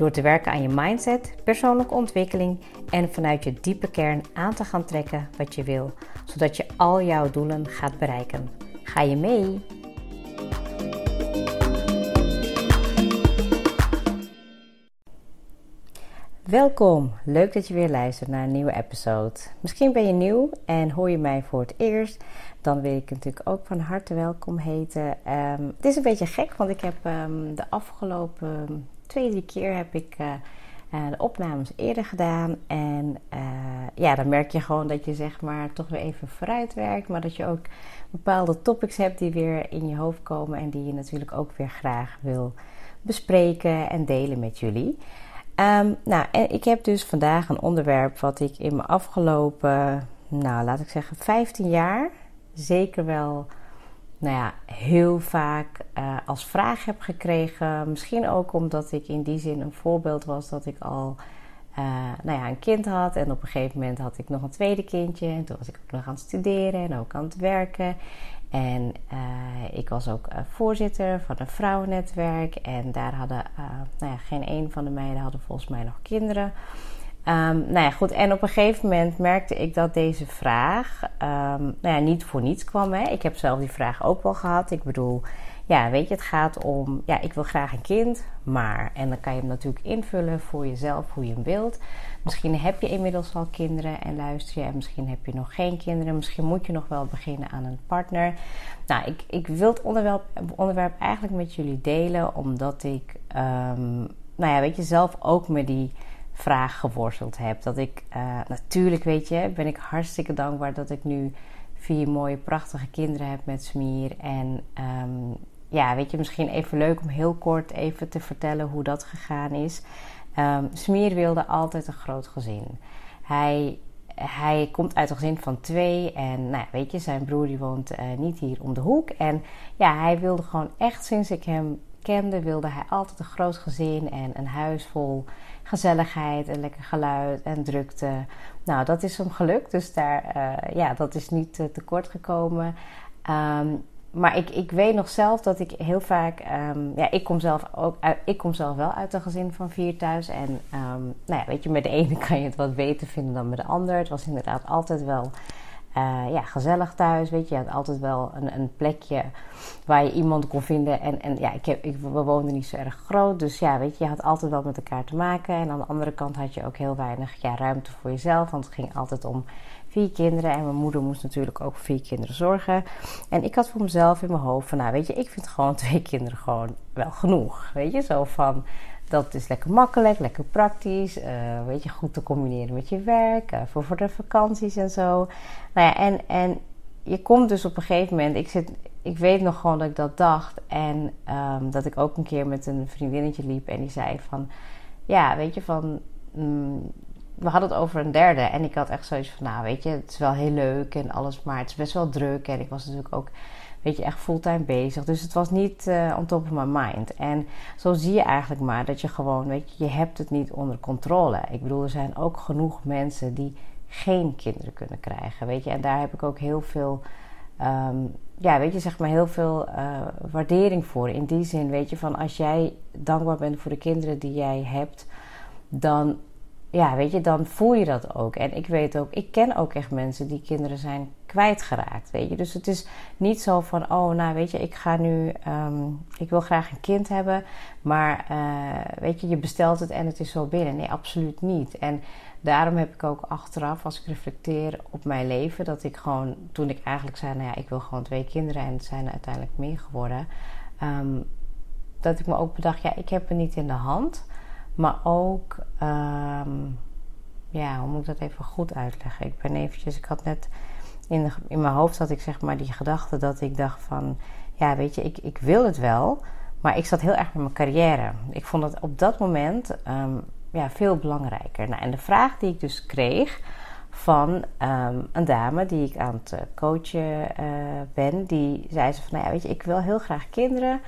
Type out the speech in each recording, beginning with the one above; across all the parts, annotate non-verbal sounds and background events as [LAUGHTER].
Door te werken aan je mindset, persoonlijke ontwikkeling en vanuit je diepe kern aan te gaan trekken wat je wil, zodat je al jouw doelen gaat bereiken. Ga je mee? Welkom, leuk dat je weer luistert naar een nieuwe episode. Misschien ben je nieuw en hoor je mij voor het eerst. Dan wil ik natuurlijk ook van harte welkom heten. Um, het is een beetje gek, want ik heb um, de afgelopen twee, drie keer heb ik uh, de opnames eerder gedaan. En uh, ja, dan merk je gewoon dat je zeg maar toch weer even vooruit werkt. Maar dat je ook bepaalde topics hebt die weer in je hoofd komen. En die je natuurlijk ook weer graag wil bespreken en delen met jullie. Um, nou, en ik heb dus vandaag een onderwerp wat ik in mijn afgelopen, nou laat ik zeggen, 15 jaar zeker wel, nou ja, heel vaak uh, als vraag heb gekregen. Misschien ook omdat ik in die zin een voorbeeld was dat ik al, uh, nou ja, een kind had en op een gegeven moment had ik nog een tweede kindje en toen was ik ook nog aan het studeren en ook aan het werken. En uh, ik was ook voorzitter van een vrouwennetwerk. En daar hadden, nou ja, geen een van de meiden hadden volgens mij nog kinderen. Um, nou ja, goed. En op een gegeven moment merkte ik dat deze vraag um, nou ja, niet voor niets kwam. Hè. Ik heb zelf die vraag ook wel gehad. Ik bedoel, ja, weet je, het gaat om, ja, ik wil graag een kind, maar. En dan kan je hem natuurlijk invullen voor jezelf, hoe je hem wilt. Misschien heb je inmiddels al kinderen en luister je. En misschien heb je nog geen kinderen. Misschien moet je nog wel beginnen aan een partner. Nou, ik, ik wil het onderwerp, onderwerp eigenlijk met jullie delen, omdat ik, um, nou ja, weet je, zelf ook met die vraag geworsteld heb. Dat ik, uh, natuurlijk weet je, ben ik hartstikke dankbaar dat ik nu vier mooie, prachtige kinderen heb met Smier. En um, ja, weet je, misschien even leuk om heel kort even te vertellen hoe dat gegaan is. Um, wilde altijd een groot gezin. Hij, hij komt uit een gezin van twee. En nou, weet je, zijn broer die woont uh, niet hier om de hoek. En ja, hij wilde gewoon echt sinds ik hem kende, wilde hij altijd een groot gezin en een huis vol gezelligheid en lekker geluid en drukte. Nou, dat is hem gelukt. Dus daar, uh, ja, dat is niet uh, tekort gekomen. Um, maar ik, ik weet nog zelf dat ik heel vaak. Um, ja, ik kom zelf ook ik kom zelf wel uit een gezin van vier thuis. En um, nou ja, weet je, met de ene [LAUGHS] kan je het wat beter vinden dan met de ander. Het was inderdaad altijd wel uh, ja, gezellig thuis. Weet je, je had altijd wel een, een, plekje waar je iemand kon vinden. En, en ja, ik heb, ik, we niet zo erg groot. Dus ja, weet je, je had altijd wel met elkaar te maken. En aan de andere kant had je ook heel weinig ja, ruimte voor jezelf. Want het ging altijd om vier kinderen. En mijn moeder moest natuurlijk ook vier kinderen zorgen. En ik had voor mezelf in mijn hoofd van, nou weet je, ik vind gewoon [LAUGHS] twee kinderen gewoon wel genoeg. Weet je, zo van, dat is lekker makkelijk, lekker praktisch. Uh, weet je, goed te combineren met je werk, uh, voor, voor de vakanties en zo. Nou ja, en, en je komt dus op een gegeven moment, ik, zit, ik weet nog gewoon dat ik dat dacht. En um, dat ik ook een keer met een vriendinnetje liep en die zei van, ja, weet je, van... Mm, we hadden het over een derde. En ik had echt zoiets van, nou weet je, het is wel heel leuk en alles, maar het is best wel druk. En ik was natuurlijk ook, weet je, echt fulltime bezig. Dus het was niet uh, on top of my mind. En zo zie je eigenlijk maar dat je gewoon, weet je, je hebt het niet onder controle. Ik bedoel, er zijn ook genoeg mensen die geen kinderen kunnen krijgen, weet je. En daar heb ik ook heel veel... Um, ja, weet je, zeg maar heel veel uh, waardering voor. In die zin, weet je, van als jij dankbaar bent voor de kinderen die jij hebt, dan ja, weet je, dan voel je dat ook. En ik weet ook, ik ken ook echt mensen die kinderen zijn kwijtgeraakt, weet je. Dus het is niet zo van, oh, nou, weet je, ik ga nu, um, ik wil graag een kind hebben, maar uh, weet je, je bestelt het en het is zo binnen. Nee, absoluut niet. En daarom heb ik ook achteraf, als ik reflecteer op mijn leven, dat ik gewoon, toen ik eigenlijk zei, nou ja, ik wil gewoon twee kinderen en het zijn er uiteindelijk meer geworden, um, dat ik me ook bedacht, ja, ik heb het niet in de hand. Maar ook, um, ja, hoe moet ik dat even goed uitleggen? Ik ben eventjes, ik had net in, in mijn hoofd had ik zeg maar die gedachte dat ik dacht van, ja, weet je, ik, ik wil het wel, maar ik zat heel erg met mijn carrière. Ik vond dat op dat moment, um, ja, veel belangrijker. Nou, en de vraag die ik dus kreeg van ehm, een dame die ik aan het coachen ben, die zei ze van, nou ja, weet je, ik wil heel graag kinderen.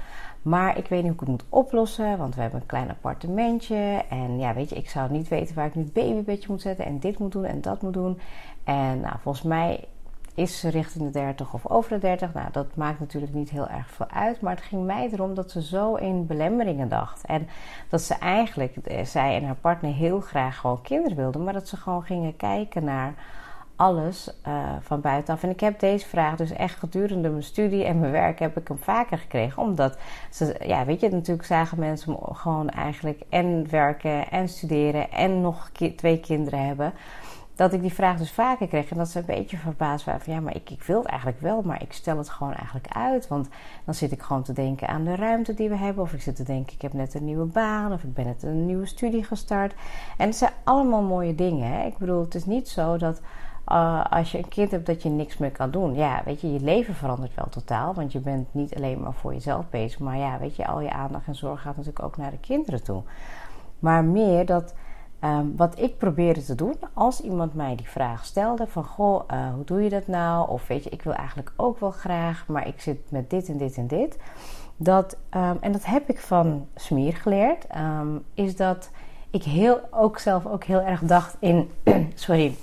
Maar ik weet niet hoe ik het moet oplossen, want we hebben een klein appartementje. En ja, weet je, ik zou niet weten waar ik nu het babybedje moet zetten. En dit moet doen en dat moet doen. En nou, volgens mij is ze richting de 30 of over de 30. Nou, dat maakt natuurlijk niet heel erg veel uit. Maar het ging mij erom dat ze zo in belemmeringen dacht. En dat ze eigenlijk, eh, zij en haar partner, heel graag gewoon kinderen wilden. Maar dat ze gewoon gingen kijken naar alles uh, van buitenaf. En ik heb deze vraag dus echt gedurende mijn studie en mijn werk heb ik hem vaker gekregen. Omdat ze, ja, weet je, natuurlijk zagen mensen gewoon eigenlijk en werken en studeren en nog twee kinderen hebben. Dat ik die vraag dus vaker kreeg en dat ze een beetje verbaasd waren van ja, maar ik, ik wil het eigenlijk wel, maar ik stel het gewoon eigenlijk uit. Want dan zit ik gewoon te denken aan de ruimte die we hebben. Of ik zit te denken, ik heb net een nieuwe baan of ik ben net een nieuwe studie gestart. En het zijn allemaal mooie dingen. Hè? Ik bedoel, het is niet zo dat uh, als je een kind hebt dat je niks meer kan doen. Ja, weet je, je leven verandert wel totaal. Want je bent niet alleen maar voor jezelf bezig. Maar ja, weet je, al je aandacht en zorg gaat natuurlijk ook naar de kinderen toe. Maar meer dat um, wat ik probeerde te doen als iemand mij die vraag stelde: van goh, uh, hoe doe je dat nou? Of weet je, ik wil eigenlijk ook wel graag, maar ik zit met dit en dit en dit. Dat, um, en dat heb ik van Smier geleerd. Um, is dat ik heel, ook zelf ook heel erg dacht in. [CLEARS THROAT] sorry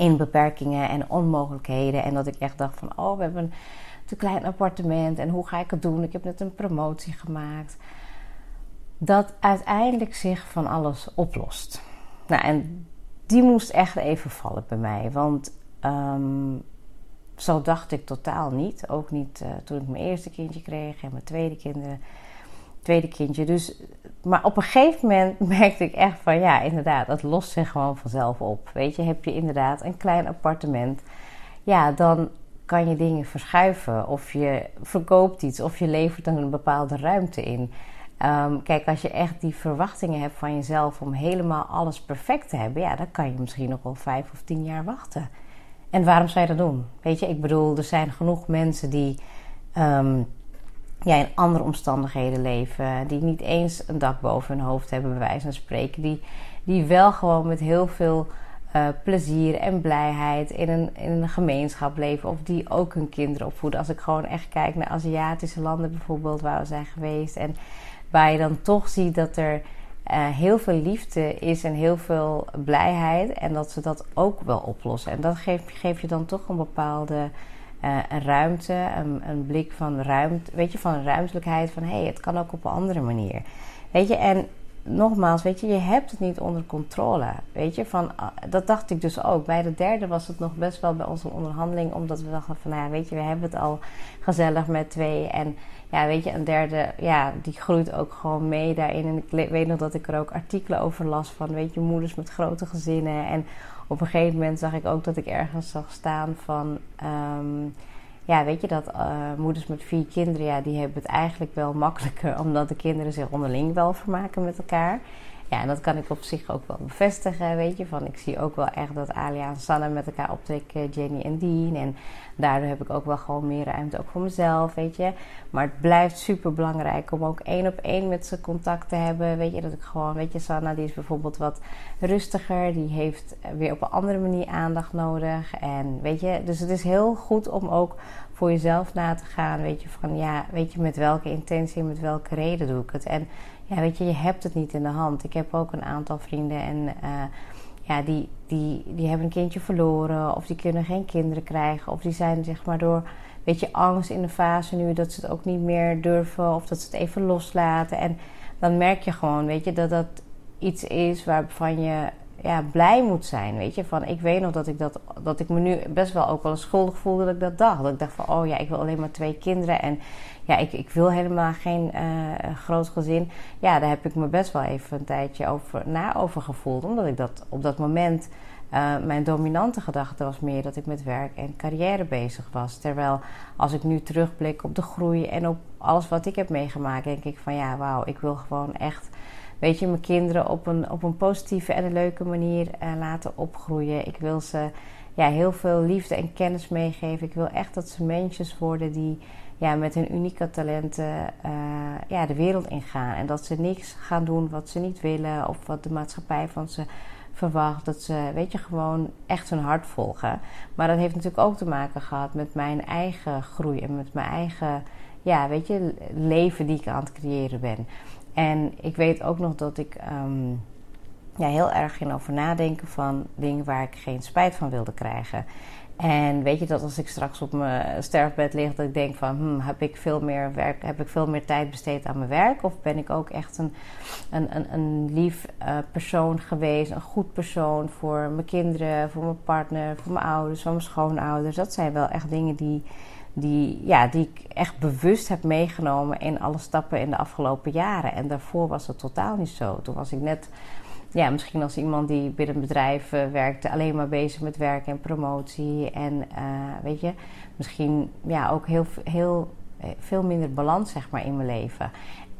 in beperkingen en onmogelijkheden. En dat ik echt dacht van, oh, we hebben een te klein appartement en hoe ga ik het doen? Ik heb net een promotie gemaakt. Dat uiteindelijk zich van alles oplost. Nou, en die moest echt even vallen bij mij. Want um, zo dacht ik totaal niet. Ook niet uh, toen ik mijn eerste kindje kreeg en mijn tweede kinderen tweede kindje. Dus, maar op een gegeven moment [LAUGHS] merkte ik echt van ja, inderdaad, dat lost zich gewoon vanzelf op. Weet je, heb je inderdaad een klein appartement, ja, dan kan je dingen verschuiven. Of je verkoopt iets, of je levert er een bepaalde ruimte in. Um, kijk, als je echt die verwachtingen hebt van jezelf om helemaal alles perfect te hebben, ja, dan kan je misschien nog wel vijf of tien jaar wachten. En waarom zou je dat doen? Weet je, ik bedoel, er zijn genoeg mensen die. Um, ja, in andere omstandigheden leven. Die niet eens een dak boven hun hoofd hebben, bij wijze van spreken. Die, die wel gewoon met heel veel uh, plezier en blijheid in een, in een gemeenschap leven. Of die ook hun kinderen opvoeden. Als ik gewoon echt kijk naar Aziatische landen bijvoorbeeld, waar we zijn geweest. En waar je dan toch ziet dat er uh, heel veel liefde is en heel veel blijheid. En dat ze dat ook wel oplossen. En dat geeft, geeft je dan toch een bepaalde uh, een ruimte, een, een, blik van ruimte, weet je, van ruimtelijkheid, van hé, hey, het kan ook op een andere manier. Weet je, en nogmaals, weet je, je hebt het niet onder controle. Weet je, van, ah, dat dacht ik dus ook. Bij de derde was het nog best wel bij onze onderhandeling, omdat we dachten van, nou ja, weet je, we hebben het al gezellig met twee. En ja, weet je, een derde, ja, die groeit ook gewoon mee daarin. En ik weet nog dat ik er ook artikelen over las van, weet je, moeders met grote gezinnen. En op een gegeven moment zag ik ook dat ik ergens zag staan van. Um, ja, weet je dat uh, moeders met vier kinderen, ja, die hebben het eigenlijk wel makkelijker, [LAUGHS] omdat de kinderen zich onderling wel vermaken met elkaar. Ja, en dat kan ik op zich ook wel bevestigen, weet je. Van, ik zie ook wel echt dat Alia en Sanne met elkaar optrekken, Jenny en Dean. En daardoor heb ik ook wel gewoon meer ruimte, ook voor mezelf, weet je. Maar het blijft super belangrijk om ook één op één met ze contact te hebben. Weet je, dat ik gewoon, weet je, Sanna die is bijvoorbeeld wat rustiger. Die heeft weer op een andere manier aandacht nodig. En weet je, dus het is heel goed om ook voor jezelf na te gaan. Weet je, van ja, weet je, met welke intentie en met welke reden doe ik het. En ja, weet je, je hebt het niet in de hand. Ik heb ook een aantal vrienden en uh, ja, die, die, die hebben een kindje verloren of die kunnen geen kinderen krijgen of die zijn zeg maar door weet je, angst in de fase nu dat ze het ook niet meer durven of dat ze het even loslaten. En dan merk je gewoon, weet je, dat dat iets is waarvan je ja, blij moet zijn. Weet je, van ik weet nog dat ik dat, dat ik me nu best wel ook wel schuldig voelde dat ik dat dacht. Dat ik dacht van, oh ja, ik wil alleen maar twee kinderen en ja, ik, ik wil helemaal geen uh, groot gezin. Ja, daar heb ik me best wel even een tijdje over, na over gevoeld. Omdat ik dat op dat moment, uh, mijn dominante gedachte was meer dat ik met werk en carrière bezig was. Terwijl als ik nu terugblik op de groei en op alles wat ik heb meegemaakt, denk ik van ja, wauw, ik wil gewoon echt weet je, mijn kinderen op een, op een positieve en een leuke manier uh, laten opgroeien. Ik wil ze ja, heel veel liefde en kennis meegeven. Ik wil echt dat ze mensjes worden die ja, met hun unieke talenten uh, ja, de wereld ingaan. En dat ze niks gaan doen wat ze niet willen of wat de maatschappij van ze verwacht. Dat ze, weet je, gewoon echt hun hart volgen. Maar dat heeft natuurlijk ook te maken gehad met mijn eigen groei en met mijn eigen, ja, weet je, leven die ik aan het creëren ben. En ik weet ook nog dat ik um, ja, heel erg ging over nadenken van dingen waar ik geen spijt van wilde krijgen. En weet je dat als ik straks op mijn sterfbed lig, dat ik denk van hmm, heb ik veel meer werk, heb ik veel meer tijd besteed aan mijn werk? Of ben ik ook echt een, een, een, een lief uh, persoon geweest, een goed persoon voor mijn kinderen, voor mijn partner, voor mijn ouders, voor mijn schoonouders? Dat zijn wel echt dingen die, die, ja, die ik echt bewust heb meegenomen in alle stappen in de afgelopen jaren. En daarvoor was het totaal niet zo. Toen was ik net ja, misschien als iemand die binnen een bedrijf uh, werkte, alleen maar bezig met werk en promotie. En uh, weet je, misschien ja, ook heel, heel, eh, veel minder balans zeg maar, in mijn leven.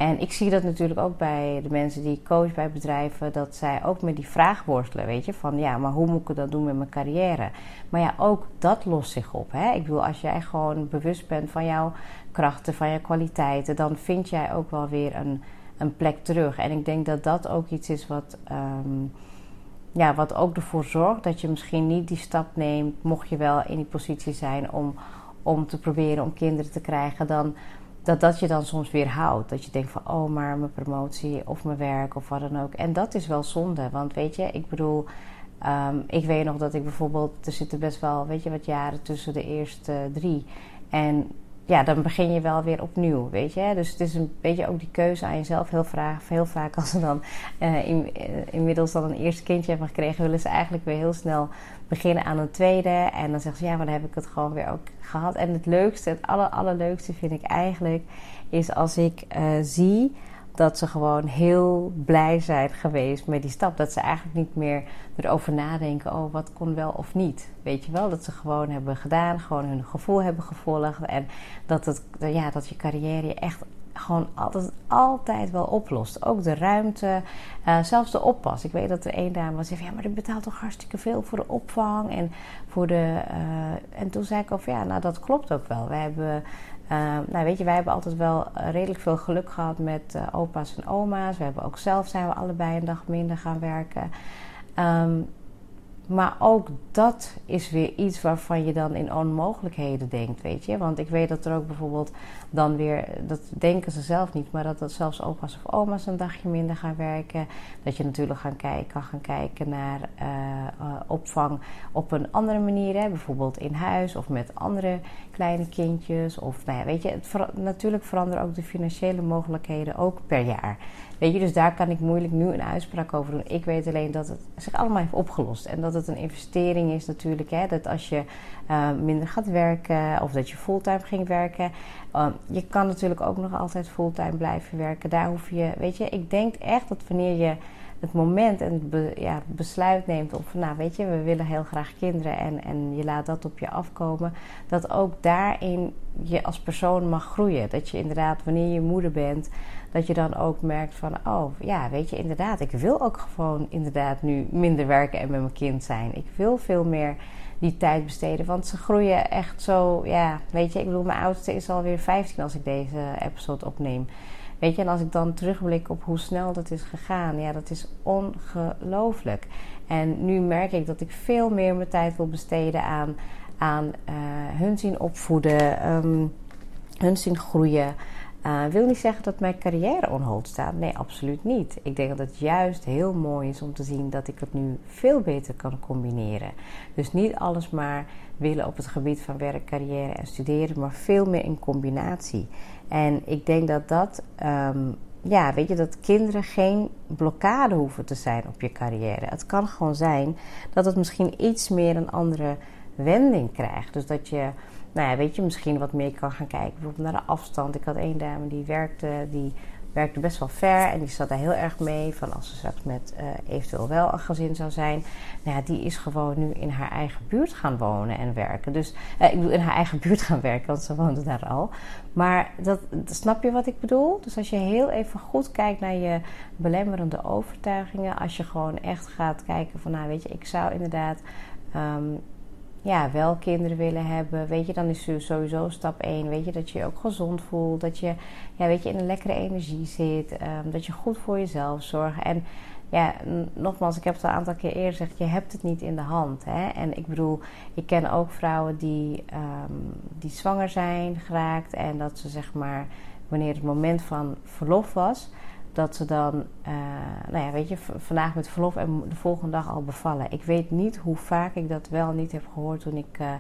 En ik zie dat natuurlijk ook bij de mensen die ik coach bij bedrijven, dat zij ook met die vraag worstelen, weet je, van ja, maar hoe moet ik dat doen met mijn carrière? Maar ja, ook dat lost zich op. Hè? Ik bedoel, als jij gewoon bewust bent van jouw krachten, van je kwaliteiten, dan vind jij ook wel weer een een plek terug. En ik denk dat dat ook iets is wat, um, ja, wat ook ervoor zorgt dat je misschien niet die stap neemt, mocht je wel in die positie zijn om, om te proberen om kinderen te krijgen, dan dat dat je dan soms weer houdt. Dat je denkt van, oh, maar mijn promotie of mijn werk of wat dan ook. En dat is wel zonde, want weet je, ik bedoel. Um, ik weet nog dat ik bijvoorbeeld, er zitten best wel, weet je, wat jaren tussen de eerste drie. En ja, dan begin je wel weer opnieuw, weet je. Dus het is een beetje ook die keuze aan jezelf. Heel, vraag, heel vaak als ze dan uh, in, uh, inmiddels dan een eerste kindje hebben gekregen... willen ze eigenlijk weer heel snel beginnen aan een tweede. En dan zeggen ze, ja, maar dan heb ik het gewoon weer ook gehad. En het leukste, het aller, allerleukste vind ik eigenlijk... is als ik uh, zie dat ze gewoon heel blij zijn geweest met die stap. Dat ze eigenlijk niet meer erover nadenken: oh, wat kon wel of niet. Weet je wel, dat ze gewoon hebben gedaan, gewoon hun gevoel hebben gevolgd. En dat, het, ja, dat je carrière je echt gewoon altijd, altijd wel oplost. Ook de ruimte, uh, zelfs de oppas. Ik weet dat er één dame was die ja, maar je betaalt toch hartstikke veel voor de opvang en voor de. Uh, en toen zei ik over ja, nou dat klopt ook wel. We hebben uh, nou, weet je, wij hebben altijd wel redelijk veel geluk gehad met opa's en oma's. We hebben ook zelf zijn we allebei een dag minder gaan werken. Um, maar ook dat is weer iets waarvan je dan in onmogelijkheden denkt, weet je. Want ik weet dat er ook bijvoorbeeld dan weer, dat denken ze zelf niet, maar dat, dat zelfs opa's of oma's een dagje minder gaan werken. Dat je natuurlijk gaan kijken, kan gaan kijken naar uh, uh, opvang op een andere manier, hè? bijvoorbeeld in huis of met andere kleine kindjes. Of nou ja, weet je, het natuurlijk veranderen ook de financiële mogelijkheden ook per jaar. Weet je, dus daar kan ik moeilijk nu een uitspraak over doen. Ik weet alleen dat het zich allemaal heeft opgelost. En dat het een investering is natuurlijk. Hè, dat als je uh, minder gaat werken of dat je fulltime ging werken. Uh, je kan natuurlijk ook nog altijd fulltime blijven werken. Daar hoef je, weet je, ik denk echt dat wanneer je het moment en het ja, besluit neemt om van nou weet je, we willen heel graag kinderen en, en je laat dat op je afkomen, dat ook daarin je als persoon mag groeien. Dat je inderdaad, wanneer je moeder bent, dat je dan ook merkt van oh ja, weet je, inderdaad, ik wil ook gewoon inderdaad nu minder werken en met mijn kind zijn. Ik wil veel meer die tijd besteden. Want ze groeien echt zo, ja, weet je, ik bedoel, mijn oudste is alweer 15 als ik deze episode opneem. Weet je, en als ik dan terugblik op hoe snel dat is gegaan, ja, dat is ongelooflijk. En nu merk ik dat ik veel meer mijn tijd wil besteden aan, aan uh, hun zien opvoeden, um, hun zien groeien. Uh, wil niet zeggen dat mijn carrière on staat. Nee, absoluut niet. Ik denk dat het juist heel mooi is om te zien dat ik het nu veel beter kan combineren. Dus niet alles maar willen op het gebied van werk, carrière en studeren, maar veel meer in combinatie. En ik denk dat dat, um, ja, weet je, dat kinderen geen blokkade hoeven te zijn op je carrière. Het kan gewoon zijn dat het misschien iets meer een andere wending krijgt. Dus dat je nou ja, weet je, misschien wat meer kan gaan kijken. Bijvoorbeeld naar de afstand. Ik had één dame die werkte, die werkte best wel ver. En die zat daar heel erg mee. Van als ze straks met uh, eventueel wel een gezin zou zijn. Nou ja, die is gewoon nu in haar eigen buurt gaan wonen en werken. Dus uh, ik bedoel in haar eigen [LAUGHS] buurt gaan werken, want ze woonde daar al. Maar dat, snap je wat ik bedoel? Dus als je heel even goed kijkt naar je belemmerende overtuigingen. Als je gewoon echt gaat kijken van, nou weet je, ik zou inderdaad. Um, ja, wel kinderen willen hebben, weet je, dan is sowieso stap 1, weet je, dat je je ook gezond voelt, dat je, ja, weet je, in een lekkere energie zit, ehm, dat je goed voor jezelf zorgt. En ja, nogmaals, ik heb het al een aantal keer eerder gezegd, je hebt het niet in de hand. Hè? En ik bedoel, ik ken ook vrouwen die, ehm, die zwanger zijn geraakt en dat ze zeg maar, wanneer het moment van verlof was, dat ze dan, uh, nou ja, weet je, vandaag met verlof en de volgende dag al bevallen. Ik weet niet hoe vaak ik dat wel niet heb gehoord toen ik uh,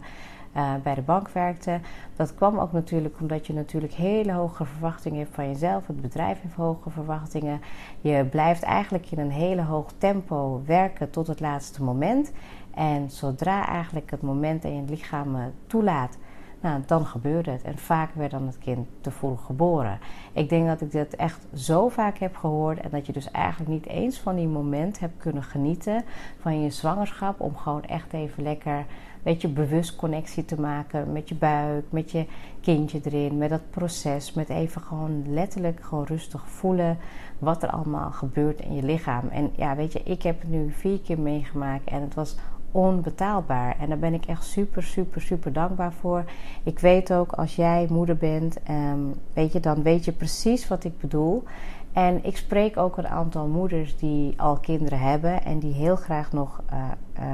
uh, bij de bank werkte. Dat kwam ook natuurlijk omdat je natuurlijk hele hoge verwachtingen hebt van jezelf. Het bedrijf heeft hoge verwachtingen. Je blijft eigenlijk in een hele hoog tempo werken tot het laatste moment. En zodra eigenlijk het moment en je lichaam toelaat nou, dan gebeurde het. En vaak werd dan het kind te vroeg geboren. Ik denk dat ik dat echt zo vaak heb gehoord. En dat je dus eigenlijk niet eens van die moment hebt kunnen genieten van je zwangerschap. Om gewoon echt even lekker, weet je, bewust connectie te maken met je buik, met je kindje erin, met dat proces. Met even gewoon letterlijk gewoon rustig voelen wat er allemaal gebeurt in je lichaam. En ja, weet je, ik heb het nu vier keer meegemaakt en het was onbetaalbaar. En daar ben ik echt super, super, super dankbaar voor. Ik weet ook als jij moeder bent, um, weet je, dan weet je precies wat ik bedoel. En ik spreek ook een aantal moeders die al kinderen hebben en die heel graag nog uh, uh,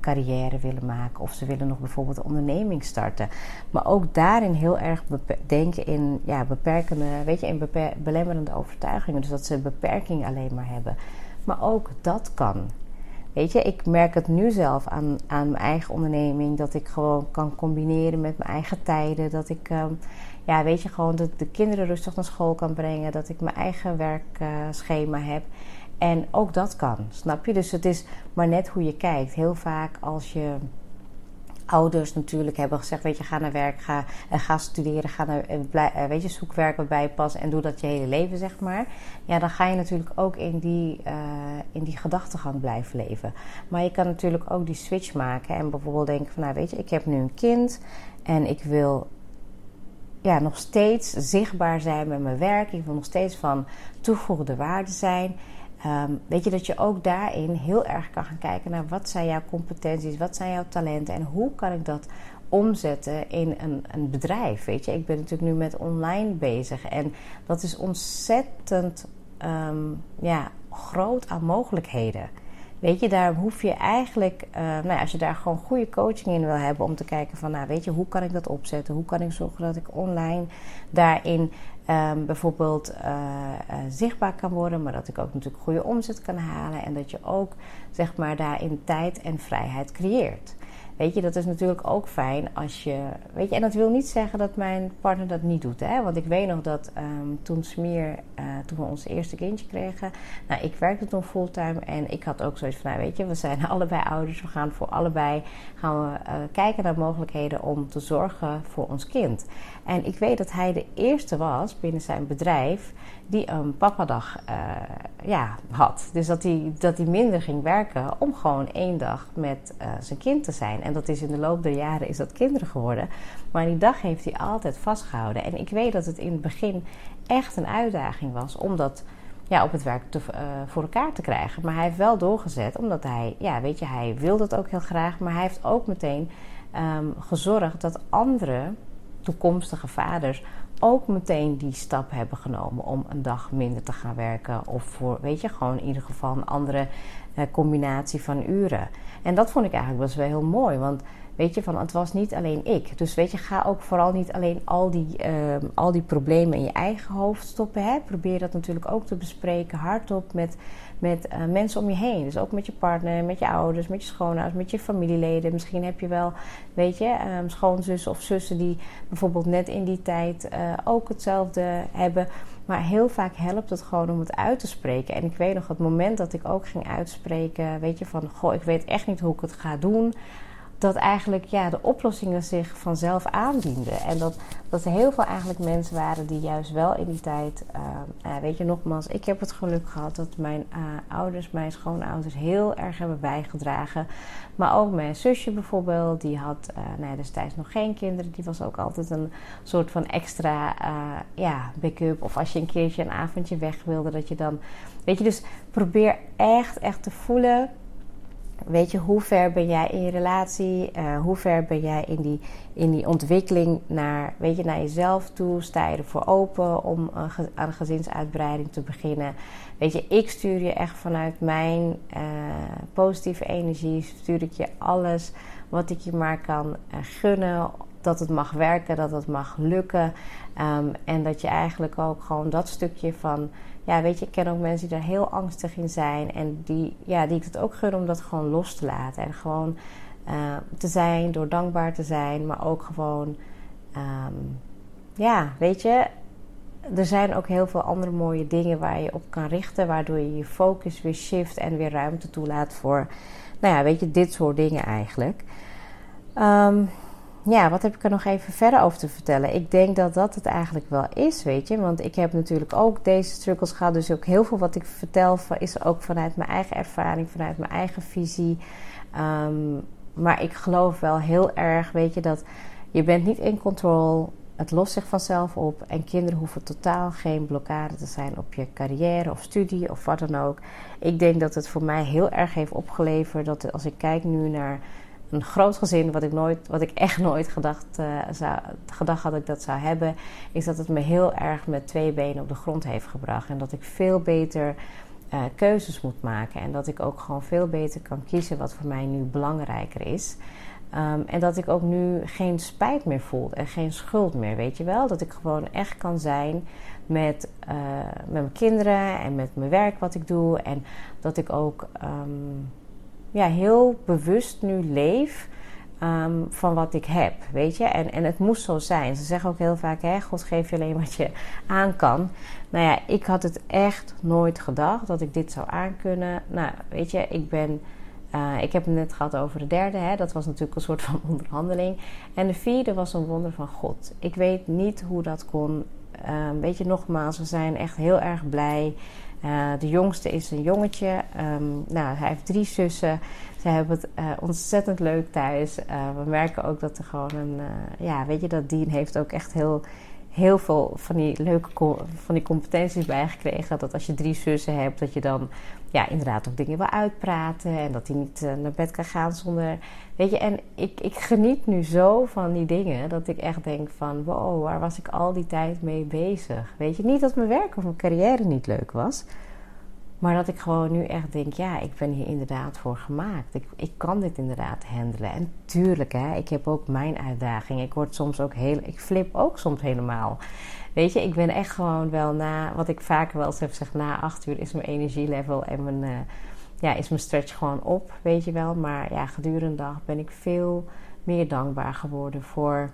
carrière willen maken. Of ze willen nog bijvoorbeeld een onderneming starten. Maar ook daarin heel erg denken in ja, beperkende, weet je, in belemmerende overtuigingen. Dus dat ze beperking alleen maar hebben. Maar ook dat kan. Weet je, ik merk het nu zelf aan, aan mijn eigen onderneming. Dat ik gewoon kan combineren met mijn eigen tijden. Dat ik, ehm, ja, weet je, gewoon de, de kinderen rustig naar school kan brengen. Dat ik mijn eigen werkschema heb. En ook dat kan, snap je? Dus het is maar net hoe je kijkt. Heel vaak als je ouders natuurlijk hebben gezegd: Weet je, ga naar werk, ga, uh, ga studeren, ga naar, uh, weet je, zoek werk wat bij je en doe dat je hele leven, zeg maar. Ja, dan ga je natuurlijk ook in die, in die gedachtegang blijven leven. Maar je kan natuurlijk ook die switch maken en bijvoorbeeld denken: van, Nou, weet je, ik heb nu een kind en ik wil ja, nog steeds zichtbaar zijn met mijn werk. Ik wil nog steeds van toegevoegde waarde zijn. Ehm, weet je dat je ook daarin heel erg kan gaan kijken naar wat zijn jouw competenties, wat zijn jouw talenten en hoe kan ik dat omzetten in een, een bedrijf. Weet je, ik ben natuurlijk nu met online bezig en dat is ontzettend um, ja, groot aan mogelijkheden. Weet je, daar hoef je eigenlijk, uh, nou als je daar gewoon goede coaching in wil hebben, om te kijken van, nou weet je, hoe kan ik dat opzetten? Hoe kan ik zorgen dat ik online daarin um, bijvoorbeeld uh, uh, zichtbaar kan worden, maar dat ik ook natuurlijk goede omzet kan halen en dat je ook, zeg maar, daarin tijd en vrijheid creëert. Weet je, dat is natuurlijk ook fijn als je. Weet je, en dat wil niet zeggen dat mijn partner dat niet doet. Hè? Want ik weet nog dat um, toen Smeer, uh, toen we ons eerste kindje kregen. Nou, ik werkte toen fulltime en ik had ook zoiets van: nou, weet je, we zijn [LAUGHS] allebei ouders. We gaan voor allebei gaan we, uh, kijken naar mogelijkheden om te zorgen voor ons kind. En ik weet dat hij de eerste was binnen zijn bedrijf die een papadag uh, ja, had. Dus dat hij, dat hij minder ging werken om gewoon één dag met uh, zijn kind te zijn. En dat is in de loop der jaren is dat kinderen geworden. Maar die dag heeft hij altijd vastgehouden. En ik weet dat het in het begin echt een uitdaging was om dat ja, op het werk te, uh, voor elkaar te krijgen. Maar hij heeft wel doorgezet, omdat hij, ja, weet je, hij wil dat ook heel graag. Maar hij heeft ook meteen um, gezorgd dat andere toekomstige vaders ook meteen die stap hebben genomen om een dag minder te gaan werken. Of voor, weet je, gewoon in ieder geval een andere uh, combinatie van uren. En dat vond ik eigenlijk best wel heel mooi. Want weet je, van het was niet alleen ik. Dus weet je, ga ook vooral niet alleen al die, uh, al die problemen in je eigen hoofd stoppen. Hè? Probeer dat natuurlijk ook te bespreken hardop met, met uh, mensen om je heen. Dus ook met je partner, met je ouders, met je schoonouders, met je familieleden. Misschien heb je wel, weet je, um, schoonzussen of zussen die bijvoorbeeld net in die tijd uh, ook hetzelfde hebben. Maar heel vaak helpt het gewoon om het uit te spreken. En ik weet nog het moment dat ik ook ging uitspreken, weet je, van goh, ik weet echt niet hoe ik het ga doen dat eigenlijk ja, de oplossingen zich vanzelf aandienden. En dat, dat er heel veel eigenlijk mensen waren die juist wel in die tijd... Uh, weet je, nogmaals, ik heb het geluk gehad dat mijn uh, ouders, mijn schoonouders... heel erg hebben bijgedragen. Maar ook mijn zusje bijvoorbeeld, die had uh, nou ja, destijds nog geen kinderen. Die was ook altijd een soort van extra ja, backup. Of als je een keertje een avondje weg wilde, dat je dan... Weet je, dus probeer echt, echt te voelen Weet je, hoe ver ben jij in je relatie? Uh, hoe ver ben jij in die, in die ontwikkeling naar, weet je, naar jezelf toe? Sta je ervoor open om aan gezinsuitbreiding te beginnen? Weet je, ik stuur je echt vanuit mijn uh, positieve energie, stuur ik je alles wat ik je maar kan gunnen. Dat het mag werken, dat het mag lukken. Um, en dat je eigenlijk ook gewoon dat stukje van ja, weet je, ik ken ook mensen die daar heel angstig in zijn. En die, ja, die ik het ook gun om dat gewoon los te laten. En gewoon uh, te zijn, door dankbaar te zijn. Maar ook gewoon, um, ja, weet je, er zijn ook heel veel andere mooie dingen waar je op kan richten. Waardoor je je focus weer shift en weer ruimte toelaat voor, nou ja, weet je, dit soort dingen eigenlijk. Um, ja, wat heb ik er nog even verder over te vertellen? Ik denk dat dat het eigenlijk wel is, weet je. Want ik heb natuurlijk ook deze struggles gehad. Dus ook heel veel wat ik vertel is ook vanuit mijn eigen ervaring, vanuit mijn eigen visie. Um, maar ik geloof wel heel erg, weet je, dat je bent niet in control. Het lost zich vanzelf op. En kinderen hoeven totaal geen blokkade te zijn op je carrière of studie of wat dan ook. Ik denk dat het voor mij heel erg heeft opgeleverd dat als ik kijk nu naar een groot gezin, wat ik, nooit, wat ik echt nooit gedacht, zou, gedacht had dat ik dat zou hebben, is dat het me heel erg met twee benen op de grond heeft gebracht. En dat ik veel beter uh, keuzes moet maken. En dat ik ook gewoon veel beter kan kiezen wat voor mij nu belangrijker is. Um, en dat ik ook nu geen spijt meer voel en geen schuld meer, weet je wel? Dat ik gewoon echt kan zijn met, uh, met mijn kinderen en met mijn werk wat ik doe. En dat ik ook. Um, ja, heel bewust nu leef um, van wat ik heb, weet je. En, en het moest zo zijn. Ze zeggen ook heel vaak, hè, God geeft je alleen wat je aan kan. Nou ja, ik had het echt nooit gedacht dat ik dit zou aankunnen. Nou, weet je, ik ben... Uh, ik heb het net gehad over de derde, hè? dat was natuurlijk een soort van [LAUGHS] onderhandeling. En de vierde was een wonder van God. Ik weet niet hoe dat kon. Um, weet je, nogmaals, we zijn echt heel erg blij. Uh, de jongste is een jongetje. Um, nou, hij heeft drie zussen. Ze hebben het uh, ontzettend leuk thuis. Uh, we merken ook dat er gewoon een... ja, weet je, dat Dien heeft ook echt heel, heel veel van die leuke van die competenties bijgekregen. Dat als je drie zussen hebt, dat je dan ja, inderdaad ook dingen wil uitpraten. En dat hij niet naar bed kan gaan zonder... Weet je, en ik, ik geniet nu zo van die dingen... dat ik echt denk van... wow, waar was ik al die tijd mee bezig? Weet je, niet dat mijn werk of mijn carrière niet leuk was... Maar dat ik gewoon nu echt denk, ja, ik ben hier inderdaad voor gemaakt. Ik, ik kan dit inderdaad handelen. En tuurlijk, hè, ik heb ook mijn uitdaging. Ik word soms ook heel, ik flip ook soms helemaal. Weet je, ik ben echt gewoon wel na, wat ik vaker wel eens heb gezegd, na acht uur is mijn energielevel en mijn, uh, ja, is mijn stretch gewoon op, weet je wel. Maar ja, gedurende de dag ben ik veel meer dankbaar geworden voor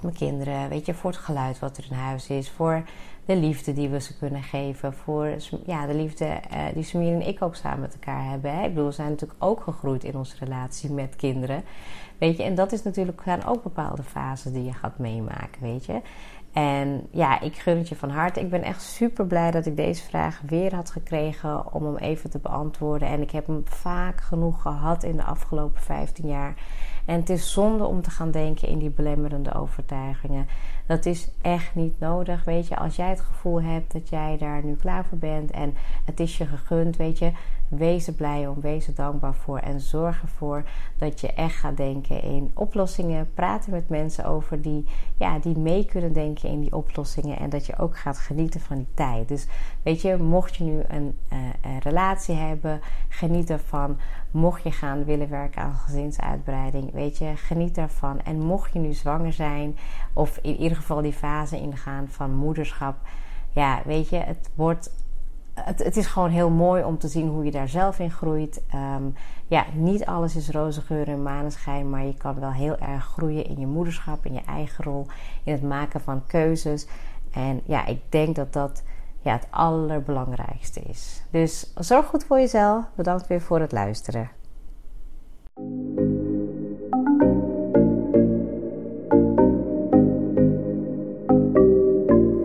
mijn kinderen, weet je, voor het geluid wat er in huis is, voor de liefde die we ze kunnen geven, voor ja, de liefde uh, die Samir en ik ook samen met elkaar hebben. Hè. Ik bedoel, we zijn natuurlijk ook gegroeid in onze relatie met kinderen, weet je, en dat is natuurlijk zijn ook bepaalde fases die je gaat meemaken, weet je. En ja, ik gun het je van harte. Ik ben echt super blij dat ik deze vraag weer had gekregen om hem even te beantwoorden. En ik heb hem vaak genoeg gehad in de afgelopen 15 jaar. En het is zonde om te gaan denken in die belemmerende overtuigingen. Dat is echt niet nodig. Weet je, als jij het gevoel hebt dat jij daar nu klaar voor bent en het is je gegund, weet je, wees er blij om, wees er dankbaar voor en zorg ervoor dat je echt gaat denken in oplossingen. Praten met mensen over die, ja, die mee kunnen denken in die oplossingen en dat je ook gaat genieten van die tijd. Dus weet je, mocht je nu een, uh, een relatie hebben, geniet ervan. Mocht je gaan willen werken aan gezinsuitbreiding, weet je, geniet daarvan. En mocht je nu zwanger zijn, of in ieder geval die fase ingaan van moederschap, ja, weet je, het wordt. Het, is gewoon heel mooi om te zien hoe je daar zelf in groeit. Um, ja, niet alles is roze geur en maneschijn, maar je kan wel heel erg groeien in je moederschap, in je eigen rol, in het maken van keuzes. En ja, ik denk dat dat ja, het allerbelangrijkste is. Dus zorg goed voor jezelf. Bedankt weer voor het luisteren.